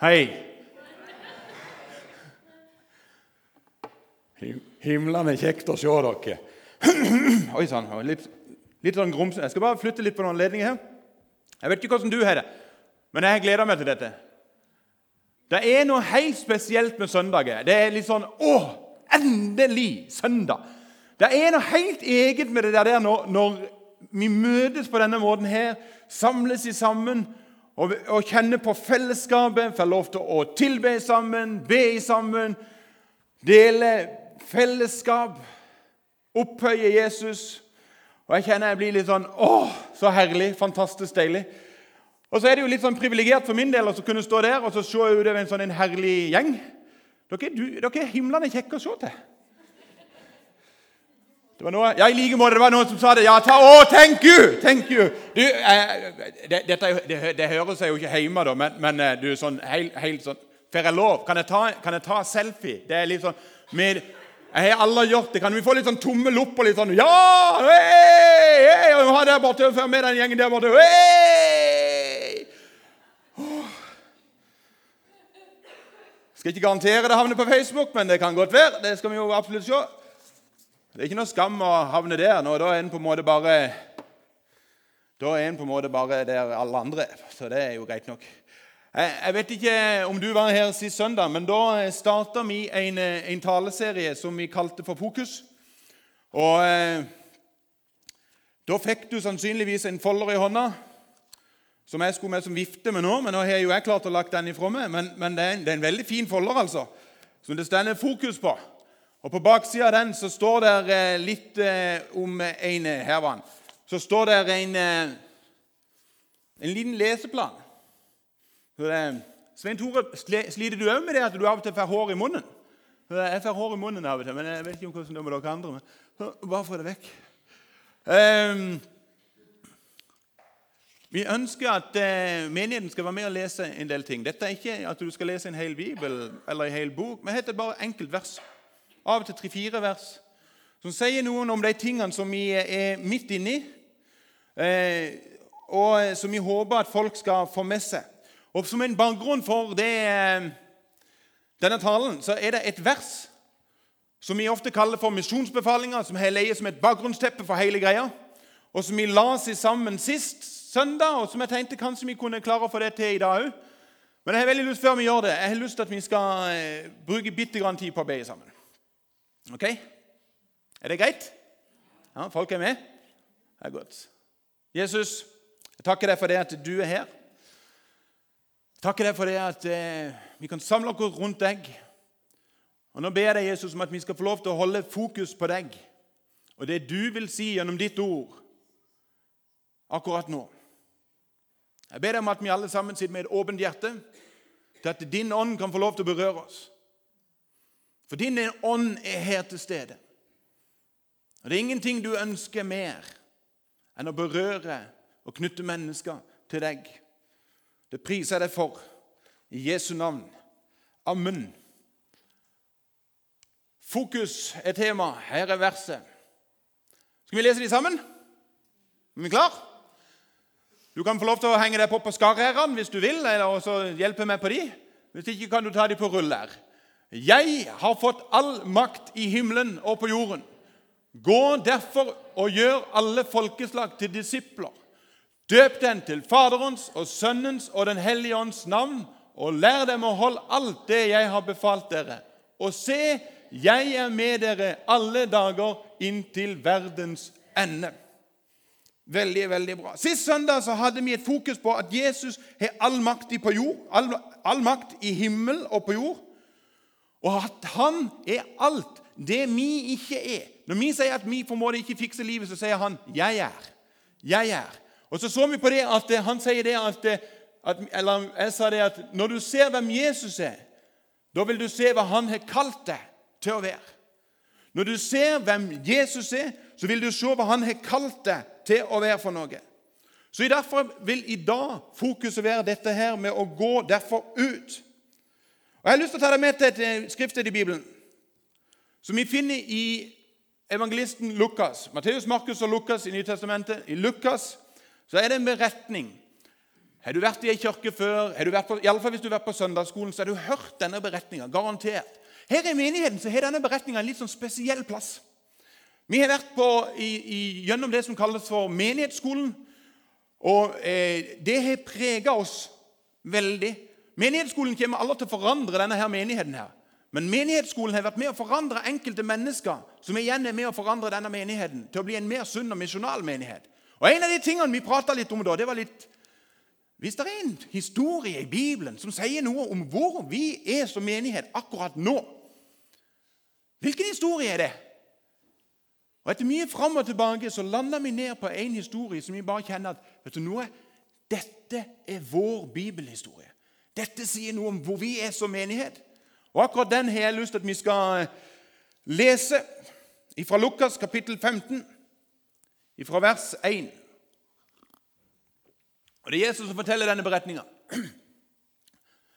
Hei. Him- Himlende kjekt å se dere. Oi sann. Litt, litt sånn grumsende. Jeg skal bare flytte litt på noen ledninger her. Jeg vet ikke hvordan du har det, men jeg gleder meg til dette. Det er noe helt spesielt med søndager. Det er litt sånn Å, endelig søndag! Det er noe helt eget med det der når, når vi møtes på denne måten her, samles i sammen og kjenner på fellesskapet, får lov til å tilbe sammen, be sammen, dele fellesskap, opphøye Jesus. Og jeg kjenner jeg blir litt sånn Å, så herlig! Fantastisk deilig. Og så er det jo litt sånn privilegert for min del å kunne stå der og så se utover en sånn en herlig gjeng. Dere, du, dere er himlende kjekke å se til. Det var noe, ja, i like måte. Det var noen som sa det. Ja, ta, å, thank you! Thank you! Du, eh, det, dette, det, det hører seg jo ikke hjemme, da, men, men eh, du, sånn helt, helt sånn Får jeg lov? Kan jeg, ta, kan jeg ta selfie? Det er litt sånn med, Jeg har aldri gjort det. Kan vi få litt sånn tommel opp og litt sånn Ja! Hei! hei og ha der borte, Før med den gjengen der borte. Hei! Oh. Skal ikke garantere det havner på Facebook, men det kan godt være. Det skal vi jo absolutt se. Det er ikke noe skam å havne der. nå, Da er en på en måte bare Da er en på en måte bare der alle andre er. Så det er jo greit nok. Jeg, vet ikke om du var her sist søndag, men da starta vi en, en taleserie som vi kalte for Fokus. Og eh, da fikk du sannsynligvis en folder i hånda som jeg skulle med som vifte med nå, men nå har jo jeg klart å lagt den ifra meg. Men, men det, er en, det er en veldig fin folder, altså, som det står fokus på. Og På baksida av den så står det eh, litt eh, om en eh, Her var han. Så står det en, en liten leseplan. Det, Svein Tore, sliter du òg med det at du av og til får hår i munnen? Jeg får hår i munnen av og til, men jeg vet ikke om hvordan det er med dere andre. Men, bare få det vekk. Um, vi ønsker at eh, menigheten skal være med og lese en del ting. Dette er ikke at du skal lese en hel bibel eller en hel bok, men dette er bare enkelt vers. Av og til tre-fire vers som sier noen om de tingene som vi er midt inni, eh, og som vi håper at folk skal få med seg. Og Som en bakgrunn for det, eh, denne talen så er det et vers som vi ofte kaller for misjonsbefalinger, som har ligget som et bakgrunnsteppe for hele greia, og som vi la oss sammen sist søndag, og som jeg tenkte kanskje vi kunne klare å få det til i dag òg. Men jeg har veldig lyst før vi gjør det, jeg har lyst til at vi skal eh, bruke bitte grann tid på å be sammen. Ok? Er det greit? Ja, Folk er med? Det er godt. Jesus, jeg takker deg for det at du er her. Jeg takker deg for det at eh, vi kan samle oss rundt deg. Og Nå ber jeg deg, Jesus, om at vi skal få lov til å holde fokus på deg og det du vil si gjennom ditt ord akkurat nå. Jeg ber deg om at vi alle sammen sitter med et åpent hjerte, til at din ånd kan få lov til å berøre oss. For din ånd er her til stede. Og Det er ingenting du ønsker mer enn å berøre og knytte mennesker til deg. Det priser jeg deg for. I Jesu navn. Amen. Fokus er tema. Her er verset. Skal vi lese de sammen? Er vi klar? Du kan få lov til å henge deg på på skarrærene hvis du vil, eller også hjelpe meg på de. Hvis ikke kan du ta de på ruller. Jeg har fått all makt i himmelen og på jorden. Gå derfor og gjør alle folkeslag til disipler. Døp dem til Faderens og Sønnens og Den hellige ånds navn, og lær dem å holde alt det jeg har befalt dere. Og se, jeg er med dere alle dager inntil verdens ende. Veldig, veldig bra. Sist søndag så hadde vi et fokus på at Jesus har all makt på jord, all, all makt i himmel og på jord. Og at han er alt det vi ikke er. Når vi sier at vi på en måte ikke fikser livet, så sier han 'jeg er'. Jeg er. Og så så vi på det at eh, han sier det at, at Eller jeg sa det at når du ser hvem Jesus er, da vil du se hva han har kalt deg til å være. Når du ser hvem Jesus er, så vil du se hva han har kalt deg til å være for noe. Så Derfor vil i dag fokuset være dette her med å gå derfor ut. Og Jeg har lyst til å ta deg med til et eh, skriftsted i Bibelen som vi finner i evangelisten Lukas. Matteus, Markus og Lukas i Nytestamentet. I Lukas så er det en beretning Har du vært i ei kirke før, har du vært på, i alle fall hvis du har vært på søndagsskolen, så har du hørt denne beretninga. Garantert. Her i menigheten så har denne beretninga en litt sånn spesiell plass. Vi har vært på, i, i, gjennom det som kalles for menighetsskolen. Og eh, det har prega oss veldig. Menighetsskolen kommer aldri til å forandre denne her menigheten. her. Men menighetsskolen har vært med å forandre enkelte mennesker, som igjen er med å forandre denne menigheten til å bli en mer sunn og misjonal menighet. Og En av de tingene vi prata litt om da, det var litt hvis det er en historie i Bibelen som sier noe om hvor vi er som menighet akkurat nå Hvilken historie er det? Og Etter mye fram og tilbake så landa vi ned på en historie som vi bare kjenner at vet du noe? Dette er vår bibelhistorie. Dette sier noe om hvor vi er som menighet. Og Akkurat den har jeg lyst til at vi skal lese fra Lukas kapittel 15, fra vers 1. Og Det er Jesus som forteller denne beretninga.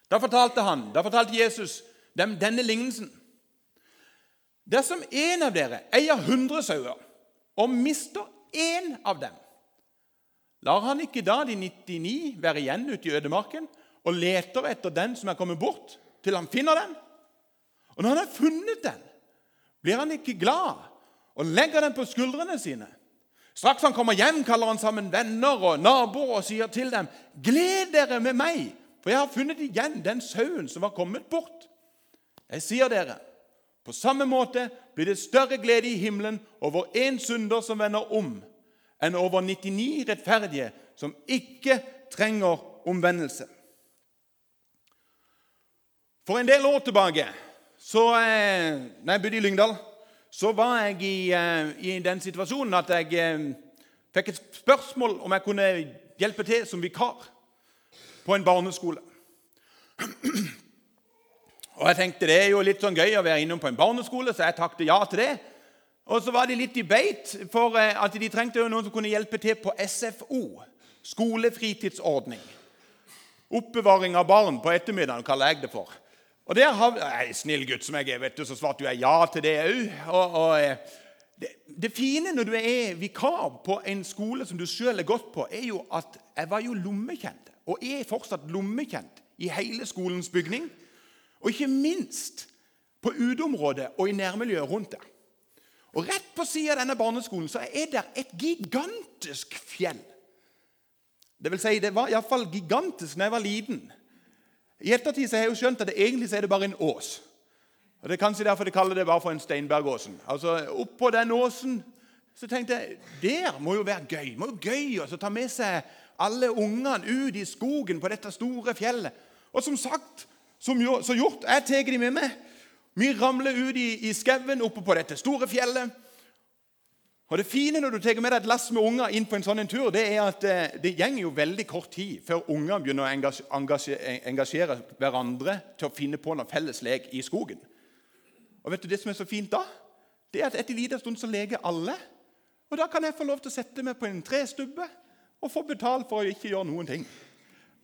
Da fortalte han, da fortalte Jesus dem denne lignelsen. Dersom en av dere eier hundre sauer og mister én av dem, lar han ikke da de 99 være igjen ute i ødemarken og leter etter den som er kommet bort, til han finner den? Og når han har funnet den, blir han ikke glad og legger den på skuldrene sine? Straks han kommer hjem, kaller han sammen venner og naboer og sier til dem.: Gled dere med meg, for jeg har funnet igjen den sauen som var kommet bort. Jeg sier dere, på samme måte blir det større glede i himmelen over én synder som vender om, enn over 99 rettferdige som ikke trenger omvendelse. For en del år tilbake, så, eh, når jeg bodde i Lyngdal så var jeg i, uh, i den situasjonen at jeg uh, fikk et spørsmål om jeg kunne hjelpe til som vikar på en barneskole. Og jeg tenkte det er jo litt sånn gøy å være innom på en barneskole, så jeg takket ja til det. Og så var de litt i beit for at de trengte jo noen som kunne hjelpe til på SFO, skolefritidsordning. Oppbevaring av barn på ettermiddagen, kaller jeg det for. Og der har Nei, snill gutt som jeg er, vet du, så svarte jeg ja til det òg. Eh, det, det, fine når du er vikar på en skole som du sjøl er godt på, er jo at jeg var jo lommekjent, og er fortsatt lommekjent, i hele skolens bygning. Og ikke minst på uteområdet og i nærmiljøet rundt der. Og Rett på sida av denne barneskolen så er det et gigantisk fjell. Det vil si, det var iallfall gigantisk da jeg var liten. I ettertid så har jeg jo skjønt at det egentlig er det bare en ås. Og Det er kanskje derfor de kaller det bare for en Steinbergåsen. Altså, Oppå den åsen så tenkte jeg der må jo være gøy. Det må jo gøy å ta med seg alle ungene ut i skogen på dette store fjellet. Og som sagt, som jo, så gjort, jeg tar de med meg. Vi ramler ut i, i skauen oppe på dette store fjellet. Og Det fine når du tar med deg et lass med unger inn på en sånn en tur, det er at eh, det går jo veldig kort tid før unger begynner å engasjere, engasjere, hverandre til å finne på noe felles lek i skogen. Og vet du Det som er så fint da, det er at etter en liten stund så leker alle. Og Da kan jeg få lov til å sette meg på en trestubbe og få betalt for å ikke gjøre noen ting.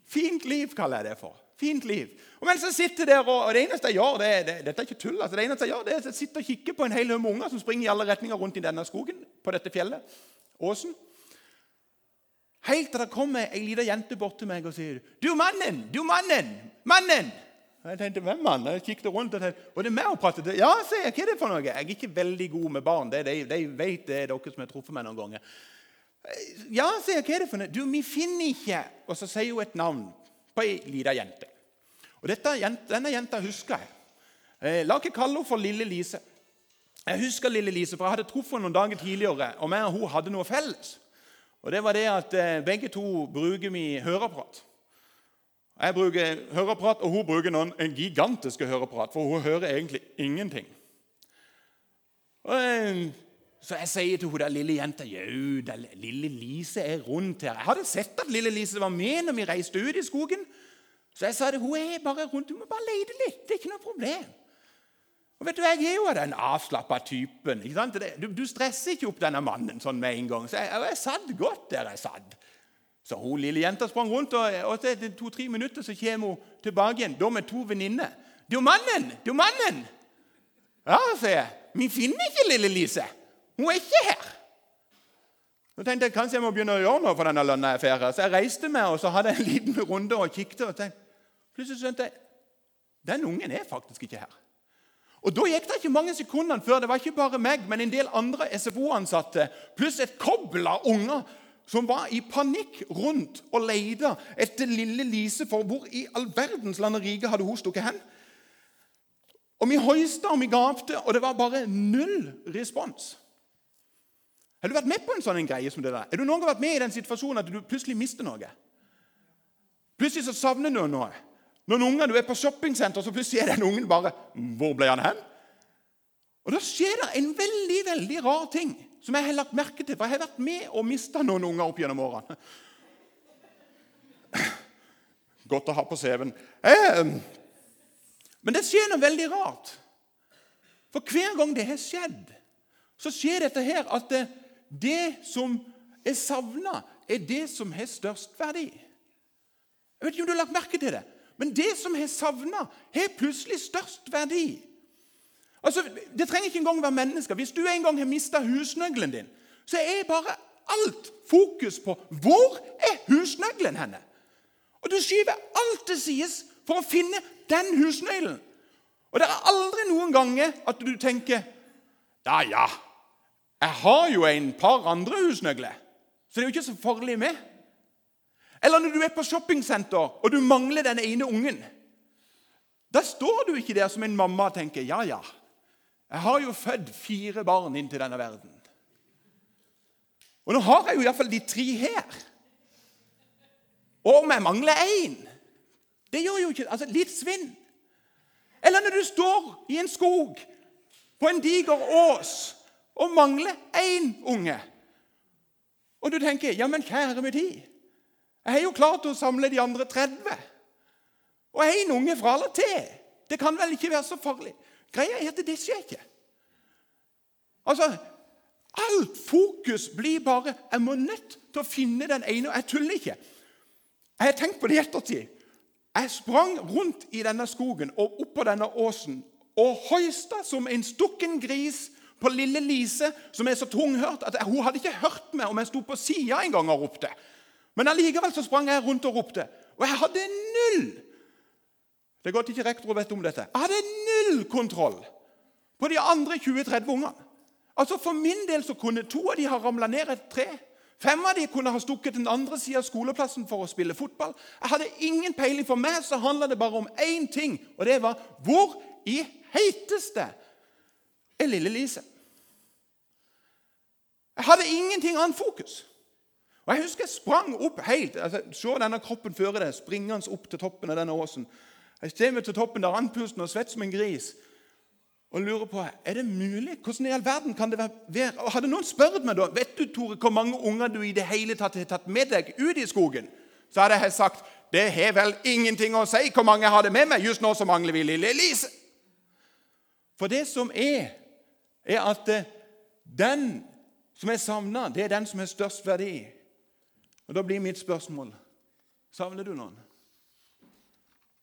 Fint liv, kaller jeg det for. Fint liv. Og mens jeg sitter der, og, det eneste jeg gjør, det, det, dette er ikke tull, altså, det eneste jeg gjør, det er at jeg sitter og kikker på en hel haug med unger som springer i alle retninger rundt i denne skogen, på dette fjellet, åsen. Helt til det kommer ei lita jente bort til meg og sier 'Du, mannen! Du, mannen! Mannen!' Og Jeg tenkte, hvem mann? Jeg kikket rundt og tenkte, og det er meg å prate til. Ja, sier jeg, hva er det for noe? Jeg er ikke veldig god med barn. Det, de, de vet det, er dere som har truffet meg noen ganger. Ja, sier jeg, hva er det for noe? Du, vi finner ikke Og så sier hun et navn på ei lita jente. Og dette, Denne jenta husker jeg. Eh, la ikke kalle henne for Lille Lise. Jeg husker Lille Lise, for jeg hadde truffet henne noen dager tidligere, og meg og hun hadde noe felles. Og det var det at eh, Begge to bruker vi høreapparat. Jeg bruker høreapparat, og hun bruker noen, en gigantisk høreapparat, for hun hører egentlig ingenting. Og, eh, så jeg sier til hun der lille jenta Jau, lille Lise er rundt her. Jeg hadde sett at lille Lise var med når vi reiste ut i skogen. Så jeg sa det, hun er bare rundt. Du må bare lete litt. Det er ikke noe problem. Og vet du, Jeg er jo den avslappa typen. ikke sant? Du, du, stresser ikke opp denne mannen sånn med en gang. Så jeg, jeg satt godt der jeg satt. Så hun lille jenta sprang rundt, og, og etter to-tre minutter så kommer hun tilbake igjen da med to venninner. 'Du, mannen! Du, mannen!' Ja, sier jeg. 'Vi finner ikke lille Lise.' Hun er ikke her. Så tenkte jeg kanskje jeg må begynne å gjøre noe for denne lønna jeg får. Så jeg reiste meg og så hadde jeg en liten runde og kikket. og tenkte, Plutselig skjønte jeg den ungen er faktisk ikke her. Og Da gikk det ikke mange sekundene før det var ikke bare meg, men en del andre SFO-ansatte pluss et kobbel av unger som var i panikk rundt og leide etter lille Lise for hvor i all verdens land og rike hadde hun stukket hen. Og Vi hoista og vi gapte, og det var bare null respons. Har du vært med på en sånn greie som det der? Er du noen gang vært med i den situasjonen at du plutselig mister noe? Plutselig så savner du noe. Noen unger, Du er på shoppingsenter, så plutselig er den ungen bare Hvor ble han hen? Og Da skjer det en veldig veldig rar ting som jeg har lagt merke til. For jeg har vært med og mista noen unger opp gjennom årene. Godt å ha på CV-en. Men det skjer noe veldig rart. For hver gang det har skjedd, så skjer dette her at det, det som er savna, er det som har størst verdi. Jeg vet ikke om du har lagt merke til det, men det som har savna, har plutselig størst verdi. Altså, Det trenger ikke engang være mennesker. Hvis du en gang har mista husnøkkelen din, så er bare alt fokus på hvor er husnøkkelen henne. Og Du skyver alt til sides for å finne den husnøkkelen. Og det er aldri noen ganger at du tenker Ja, ja, jeg har jo en par andre husnøkler, så det er jo ikke så farlig med. Eller når du er på shoppingsenter og du mangler den ene ungen. Da står du ikke der som en mamma og tenker ja, ja, jeg har jo født fire barn inn til denne verden. Og nå har jeg jo iallfall de tre her. Og om jeg mangler én Det gjør jo ikke altså Litt svinn. Eller når du står i en skog på en diger ås og mangler én unge. Og du tenker ja, men kjære min tid, jeg har jo klart å samle de andre 30. Og én unge fra eller til. Det kan vel ikke være så farlig. Greia er at det skjer ikke. Altså, Alt fokus blir bare Jeg må nødt til å finne den ene. og Jeg tuller ikke. Jeg har tenkt på det i ettertid. Jeg sprang rundt i denne skogen og oppå denne åsen og hoista som en stukken gris på lille Lise, som er så tunghørt at hun hadde ikke hørt meg om jeg sto på sida en gang og ropte. Men allikevel så sprang jeg rundt og ropte. Og jeg hadde null Det er godt ikke rektor vet om dette. Jeg hadde null kontroll på de andre 20-30 ungene. Altså For min del så kunne to av de ha ramla ned et tre. Fem av de kunne ha stukket den andre sida av skoleplassen for å spille fotball. Jeg hadde ingen peiling. For meg så handla det bare om én ting, og det var hvor i heiteste er lille Lise? Jeg hadde ingenting annet fokus. Og Jeg husker jeg sprang opp helt altså, Se denne kroppen føre deg, springende opp til toppen av denne åsen. Jeg kommer til toppen der andpusten og svett som en gris og lurer på er det mulig. Hvordan i all verden kan det være? Og Hadde noen spurt meg da vet du Tore, hvor mange unger du i det hele tatt har tatt med deg ut i skogen, så hadde jeg sagt det har vel ingenting å si hvor mange jeg hadde med meg. Just nå så mangler vi lille Elise. For det som er, er at eh, den som er savna, det er den som har størst verdi. Og Da blir mitt spørsmål savner du noen?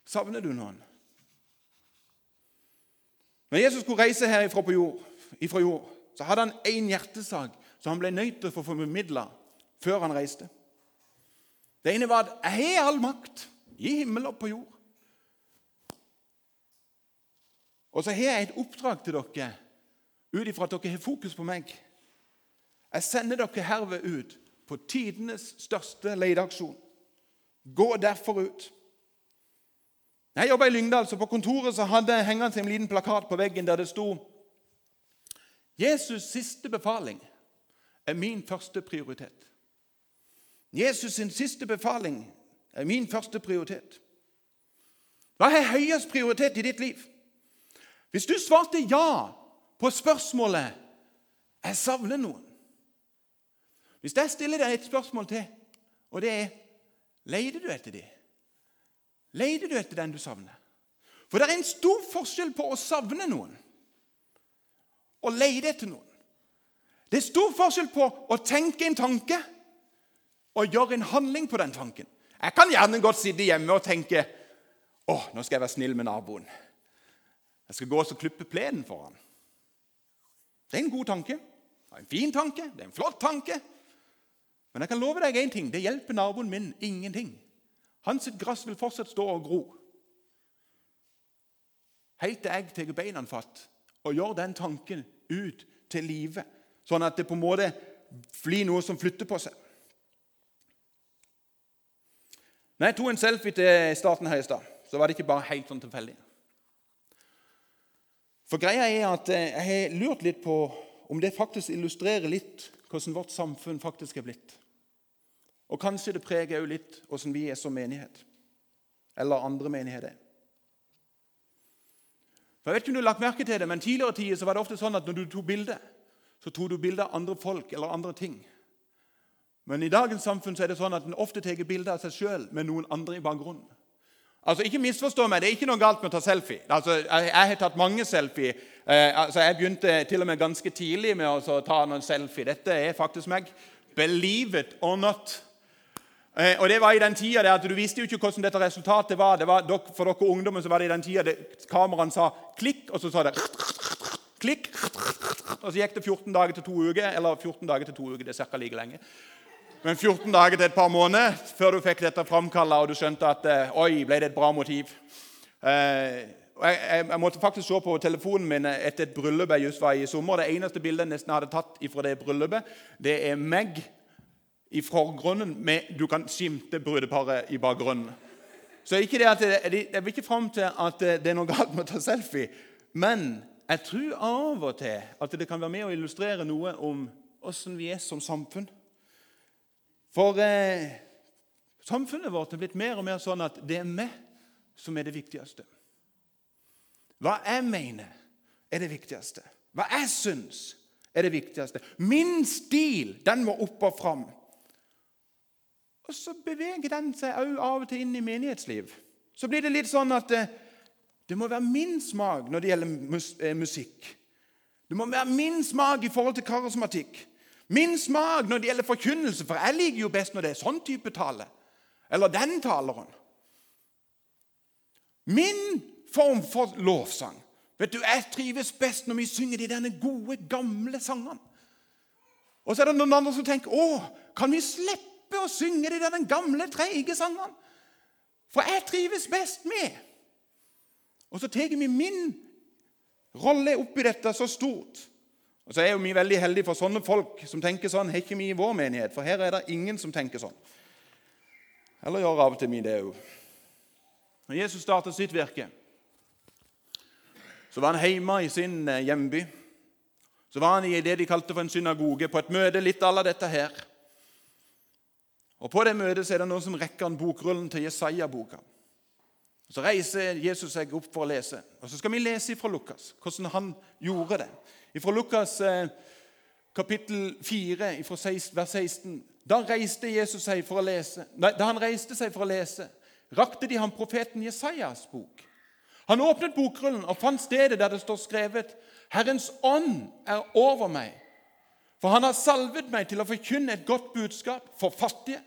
Savner du noen? Når Jesus skulle reise her ifra, jord, ifra jord, så hadde han én hjertesak som han ble nødt til å få formidla før han reiste. Det ene var at 'Jeg har all makt i himmel og på jord'. Og så har jeg et oppdrag til dere ut ifra at dere har fokus på meg. Jeg sender dere herved ut på tidenes største leteaksjon. Gå derfor ut. Jeg jobba i Lyngdal, så på kontoret så hadde jeg hengende en liten plakat på veggen der det sto Jesus' siste befaling er min første prioritet. Jesus' sin siste befaling er min første prioritet. Hva er høyest prioritet i ditt liv? Hvis du svarte ja på spørsmålet 'Jeg savner noen' Hvis jeg stiller deg et spørsmål til, og det er 'Leter du etter dem?' Leter du etter den du savner? For det er en stor forskjell på å savne noen og leide etter noen. Det er stor forskjell på å tenke en tanke og gjøre en handling på den tanken. Jeg kan gjerne godt sitte hjemme og tenke å, nå skal jeg være snill med naboen. Jeg skal gå og klippe plenen for han. Det er en god tanke. Det er en fin tanke. Det er en flott tanke. Men jeg kan love deg én ting. Det hjelper naboen min ingenting. Hans gress vil fortsatt stå og gro. Helt til jeg tar beina fatt og gjør den tanken ut til live, sånn at det på en måte blir noe som flytter på seg. Når jeg tok en selfie til starten her i stad, så var det ikke bare helt sånn tilfeldig. For greia er at jeg har lurt litt på om det faktisk illustrerer litt hvordan vårt samfunn faktisk er blitt. Og kanskje det preger òg litt hvordan vi er som menighet, eller andre menigheter. For jeg vet ikke om du har lagt merke til det, men Tidligere tider så var det ofte sånn at når du tok bilde, så tok du bilde av andre folk eller andre ting. Men i dagens samfunn så er det sånn at en ofte tar bilde av seg sjøl med noen andre i bakgrunnen. Altså, Ikke misforstå meg, det er ikke noe galt med å ta selfie. Altså, Jeg, jeg har tatt mange selfie. Eh, altså, Jeg begynte til og med ganske tidlig med å ta noen selfie. Dette er faktisk meg. Believe it or not. Eh, og det var i den tida at Du visste jo ikke hvordan dette resultatet var. Det var for dere ungdommer så var det i den tida kameraene sa klikk, og så sa det klikk. Og så gikk det 14 dager til to uker. Eller 14 dager til to uker, det er ca. like lenge. Men 14 dager til et par måneder før du fikk dette framkalla og du skjønte at eh, oi, ble det et bra motiv. Eh, jeg, jeg, måtte faktisk se på telefonen min etter et bryllup jeg just var i sommer. Det eneste bildet jeg nesten hadde tatt fra det bryllupet, det er meg i forgrunnen med Du kan skimte brudeparet i bakgrunnen. Så ikke det at Jeg vil ikke fram til at det er noe galt med å ta selfie. Men jeg tror av og til at det kan være med å illustrere noe om åssen vi er som samfunn. For eh, samfunnet vårt er blitt mer og mer sånn at det er meg som er det viktigste. Hva jeg mener, er det viktigste. Hva jeg syns, er det viktigste. Min stil den må opp og fram. Og så beveger den seg òg av og til inn i menighetsliv. Så blir det litt sånn at eh, det må være min smak når det gjelder eh, musikk. Det må være min smak i forhold til karismatikk. Min smak når det gjelder forkynnelse, for jeg liker jo best når det er sånn type tale. Eller den taleren. Min form for lovsang. Vet du, Jeg trives best når vi synger de denne gode, gamle sangene. Og så er det noen andre som tenker å, kan vi slippe slippe å synge de der den gamle, treige sangene. For jeg trives best med. Og så tar vi min rolle oppi dette så stort. Og så er jo vi veldig heldige for sånne folk som tenker sånn. Har ikke vi i vår menighet, for her er det ingen som tenker sånn. Eller gjør av og til vi det òg. Når Jesus startet sitt virke, så var han hjemme i sin eh, hjemby. Så var han i det de kalte for en synagoge, på et møte litt à la dette her. Og På det møtet så er det noen som rekker en bokrullen til Jesaja-boka. Så reiser Jesus seg opp for å lese. Og Så skal vi lese fra Lukas, hvordan han gjorde det. Fra Lukas eh, kapittel 4, fra vers 16. Da, reiste Jesus seg for å lese. da han reiste seg for å lese, rakte de ham profeten Jesajas bok. Han åpnet bokrullen og fant stedet der det står skrevet:" Herrens ånd er over meg, for han har salvet meg til å forkynne et godt budskap for fattige.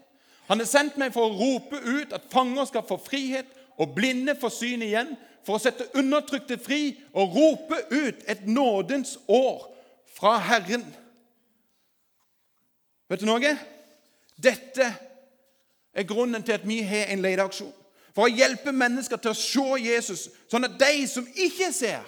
Han har sendt meg for å rope ut at fanger skal få frihet, og blinde få syn igjen, for å sette undertrykte fri og rope ut et nådens år fra Herren. Vet du noe? Dette er grunnen til at vi har en leteaksjon. For å hjelpe mennesker til å se Jesus, sånn at de som ikke ser,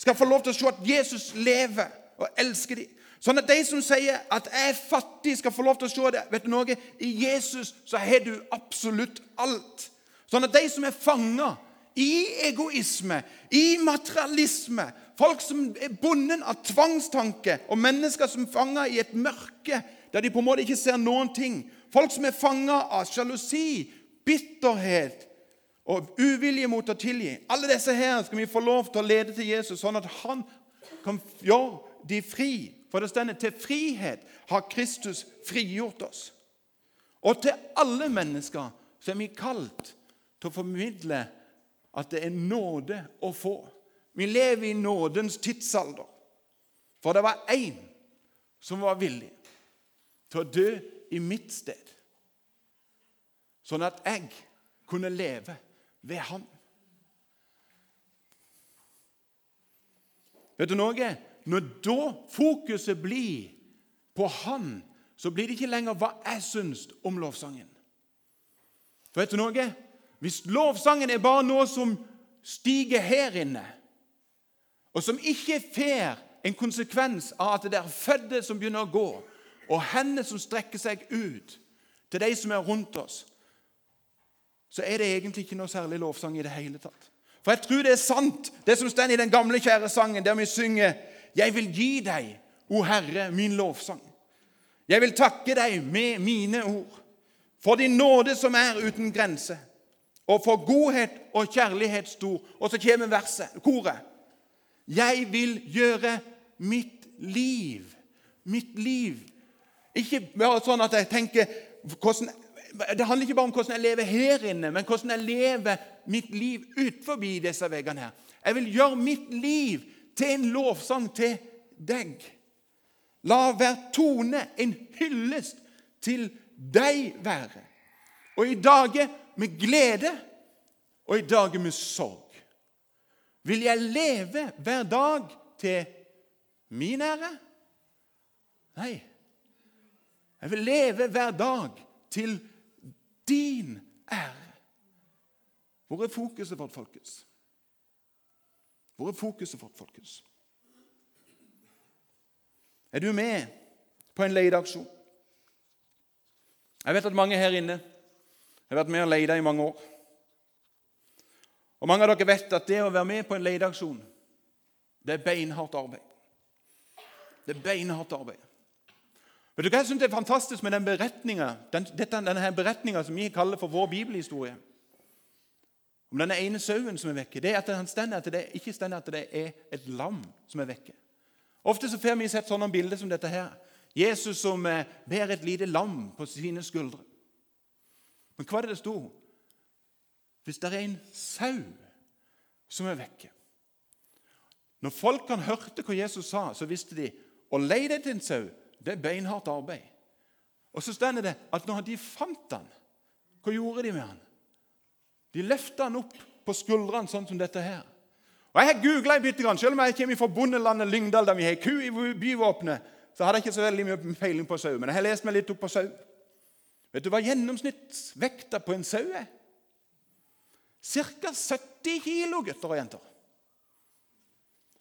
skal få lov til å se at Jesus lever og elsker dem. Sånn at de som sier at 'jeg er fattig', skal få lov til å se det. Vet du noe? I Jesus så har du absolutt alt. Sånn at de som er fanga i egoisme, i materialisme, folk som er bundet av tvangstanke, og mennesker som er fanga i et mørke der de på en måte ikke ser noen ting, folk som er fanga av sjalusi, bitterhet og uvilje mot å tilgi Alle disse her skal vi få lov til å lede til Jesus, sånn at han kan gjøre de fri for det stender til frihet har Kristus frigjort oss. Og til alle mennesker så er vi kalt til å formidle at det er nåde å få. Vi lever i nådens tidsalder. For det var én som var villig til å dø i mitt sted, sånn at jeg kunne leve ved ham. Vet du noe? Når da fokuset blir på Han, så blir det ikke lenger hva jeg syns om lovsangen. For vet du noe? Hvis lovsangen er bare noe som stiger her inne, og som ikke får en konsekvens av at det er fødte som begynner å gå, og hender som strekker seg ut til de som er rundt oss, så er det egentlig ikke noe særlig lovsang i det hele tatt. For jeg tror det er sant, det som står i den gamle, kjære sangen, der vi synger 'Jeg vil gi deg, o Herre, min lovsang'. Jeg vil takke deg med mine ord, for din nåde som er uten grense, og for godhet og kjærlighet stor. Og så kommer verset, koret. Jeg vil gjøre mitt liv. Mitt liv. Ikke bare sånn at jeg tenker hvordan, Det handler ikke bare om hvordan jeg lever her inne, men hvordan jeg lever mitt liv utenfor disse veggene her. Jeg vil gjøre mitt liv til en lovsang til deg. La hver tone en hyllest til deg være. Og i dager med glede og i dager med sorg vil jeg leve hver dag til min ære? Nei. Jeg vil leve hver dag til din ære. Hvor er fokuset vårt, folkens? Hvor er fokuset vårt, folkens? Er du med på en leteaksjon? Jeg vet at mange her inne har vært med og leide i mange år. Og Mange av dere vet at det å være med på en leteaksjon, det er beinhardt arbeid. Det er beinhardt arbeid. Vet du hva jeg synes er fantastisk med den beretninga den, denne beretninga som vi kaller for vår bibelhistorie? Om denne ene sauen som er vekke, det er at han stender at det ikke stender at det er et lam som er vekke. Ofte så får vi sett sånne bilder som dette her. Jesus som eh, bærer et lite lam på sine skuldre. Men hva er det det sto? Hvis det er en sau som er vekke Når folkene hørte hva Jesus sa, så visste de å leie til en sau det er beinhardt arbeid. Og så stender det at når de fant han, hva gjorde de med han? De løfta han opp på skuldrene, sånn som dette her. Og Jeg har googla bitte grann. Selv om jeg kommer fra bondelandet Lyngdal, der vi har ku i byvåpenet, så hadde jeg ikke så veldig mye peiling på sau. Men jeg har lest meg litt opp på sau. Vet du hva gjennomsnittsvekta på en sau er? Ca. 70 kilo, gutter og jenter.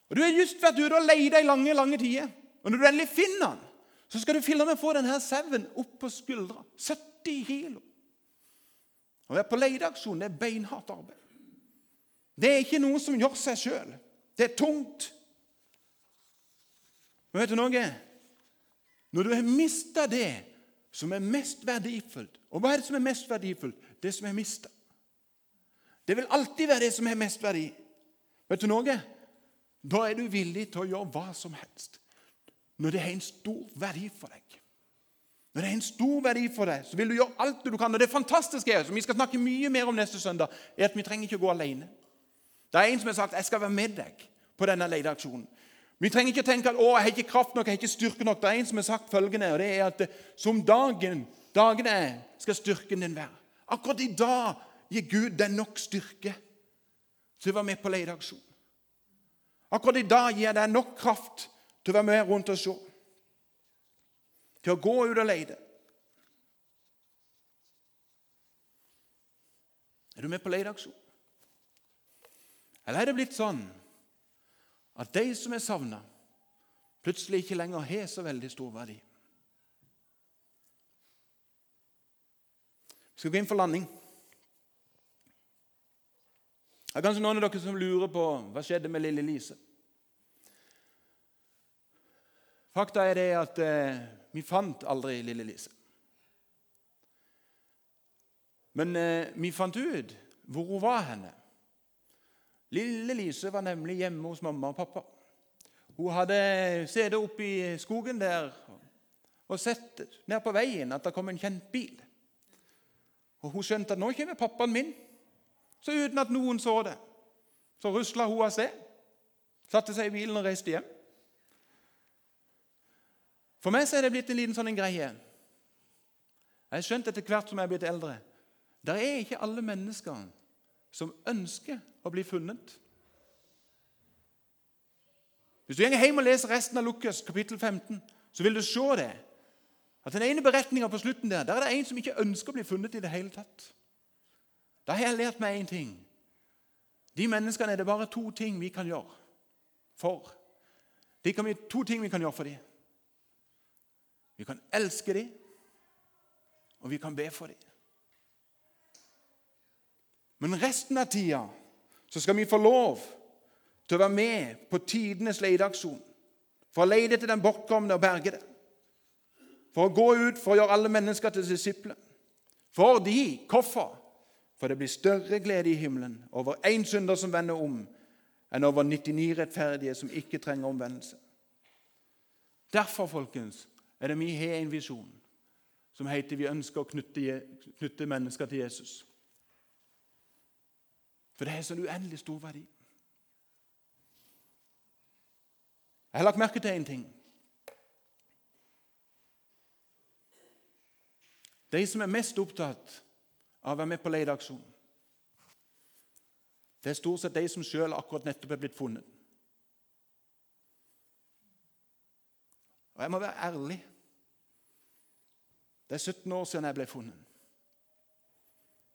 Og Du har just vært ute og leid i lange lange tider. Og når du endelig finner den, så skal du filme få denne sauen opp på skuldra. 70 kilo. Å være på leteaksjon er beinhardt arbeid. Det er ikke noe som gjør seg sjøl. Det er tungt. Men vet du noe? Når du har mista det som er mest verdifullt Og hva er det som er mest verdifullt? Det som er mista. Det vil alltid være det som er mest verdi. Vet du noe? Da er du villig til å gjøre hva som helst. Når det har en stor verdi for deg. Når det er en stor verdi for deg, så vil du gjøre alt du kan. Og det fantastiske er, som vi skal snakke mye mer om neste søndag, er at vi trenger ikke å gå alene. Det er en som har sagt 'Jeg skal være med deg på denne leteaksjonen'. Vi trenger ikke tenke at 'Å, jeg har ikke kraft nok, jeg har ikke styrke nok'. Det er en som har sagt følgende, og det er at som dagen, dagen er, skal styrken din være. Akkurat i dag gir Gud deg nok styrke til å være med på leteaksjon. Akkurat i dag gir jeg deg nok kraft til å være med rundt og se til å gå ut og lete. Er du med på leteaksjon? Eller er det blitt sånn at de som er savna, plutselig ikke lenger har så veldig stor verdi? Vi skal gå inn for landing. Det er kanskje noen av dere som lurer på hva skjedde med lille Lise. Fakta er det at eh, vi fant aldri lille Lise. Men eh, vi fant ut hvor hun var henne. Lille Lise var nemlig hjemme hos mamma og pappa. Hun hadde sittet oppe i skogen der og sett ned på veien at det kom en kjent bil. Og Hun skjønte at nå kommer pappaen min. Så uten at noen så det, så rusla hun av sted, satte seg i bilen og reiste hjem. For meg så er det blitt en liten sånn en greie. Jeg har skjønt etter hvert som jeg er blitt eldre Det er ikke alle mennesker som ønsker å bli funnet. Hvis du går hjem og leser resten av Lukas kapittel 15, så vil du se det. At Den ene beretninga på slutten der, der er det en som ikke ønsker å bli funnet i det hele tatt. Da har jeg lært meg én ting. De menneskene er det bare to ting vi kan gjøre for. De kan to ting vi kan gjøre for dem. Vi kan elske dem, og vi kan be for dem. Men resten av tida så skal vi få lov til å være med på tidenes leteaksjon. For å lete etter den bortkomne og berge det. For å gå ut for å gjøre alle mennesker til disipler. Fordi Hvorfor? For det blir større glede i himmelen over én synder som vender om, enn over 99 rettferdige som ikke trenger omvendelse. Derfor, folkens, er det vi har en visjon som heter vi ønsker å knytte, knytte mennesker til Jesus. For det har så uendelig stor verdi. Jeg har lagt merke til én ting. De som er mest opptatt av å være med på leteaksjon, det er stort sett de som sjøl akkurat nettopp er blitt funnet. Og jeg må være ærlig. Det er 17 år siden jeg ble funnet.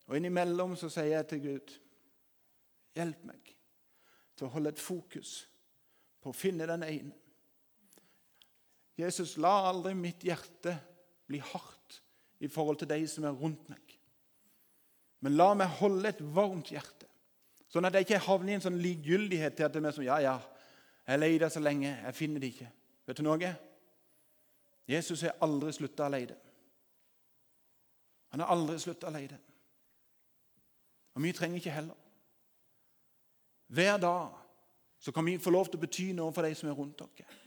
Og innimellom så sier jeg til Gud Hjelp meg til å holde et fokus på å finne den ene. Jesus, la aldri mitt hjerte bli hardt i forhold til de som er rundt meg. Men la meg holde et varmt hjerte, sånn at jeg ikke havner i en sånn likegyldighet til at det er som Ja, ja, jeg leter så lenge, jeg finner det ikke. Vet du noe? Jesus har aldri slutta å lete. Han har aldri slutta å lete. Og vi trenger ikke heller. Hver dag så kan vi få lov til å bety noe for de som er rundt dere.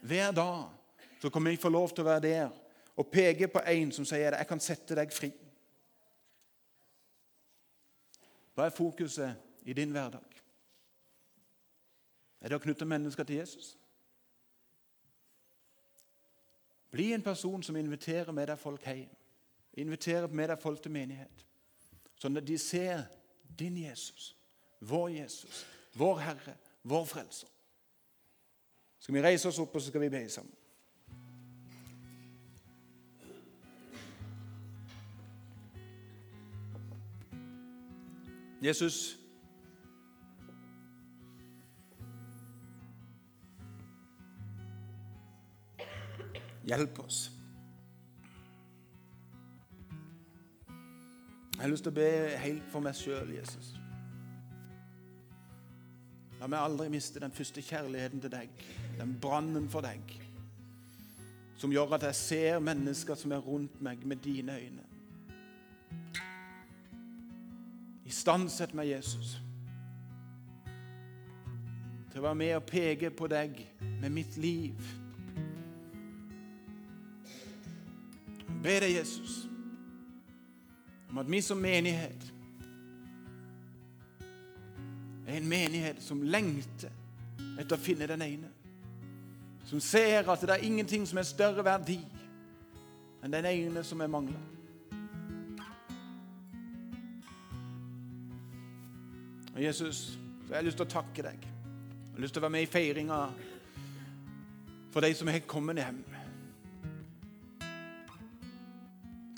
Hver dag så kan vi få lov til å være der og peke på en som sier at 'jeg kan sette deg fri'. Hva er fokuset i din hverdag? Er det å knytte mennesker til Jesus? Bli en person som inviterer med deg folk hjem. Inviterer med deg folk til menighet. Sånn at de ser din Jesus vår Jesus, vår Herre, vår Frelser. Skal vi reise oss opp, og så skal vi be sammen. Jesus Hjelp oss. Jeg har lyst til å be helt for meg sjøl, Jesus. La meg aldri miste den første kjærligheten til deg, den brannen for deg, som gjør at jeg ser mennesker som er rundt meg, med dine øyne. Istandsett meg, Jesus, til å være med og peke på deg med mitt liv. Ber deg, Jesus, om at vi som menighet er en menighet som lengter etter å finne den ene. Som ser at det er ingenting som er større verdi enn den ene som er mangla. Og Jesus, så jeg har lyst til å takke deg. Jeg har lyst til å være med i feiringa for de som har kommet hjem.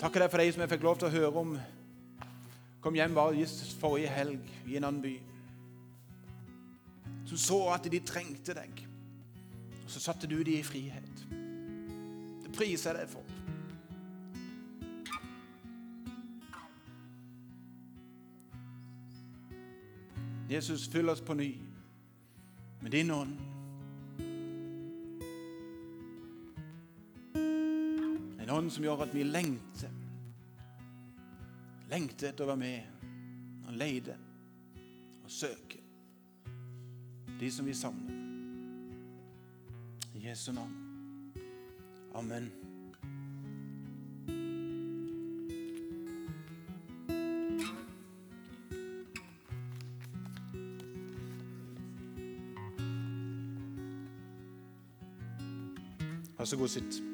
Takker deg for de som jeg fikk lov til å høre om kom hjem bare forrige helg i en annen by som så at de trengte deg. Og så satte du dem i frihet. Det priser jeg deg for. Jesus, fyll oss på ny med din ånd. En ånd som gjør at vi lengter. Lengter etter å være med og leide og søke de som vi savner. I Jesu navn. Amen. Vær så god, sitt.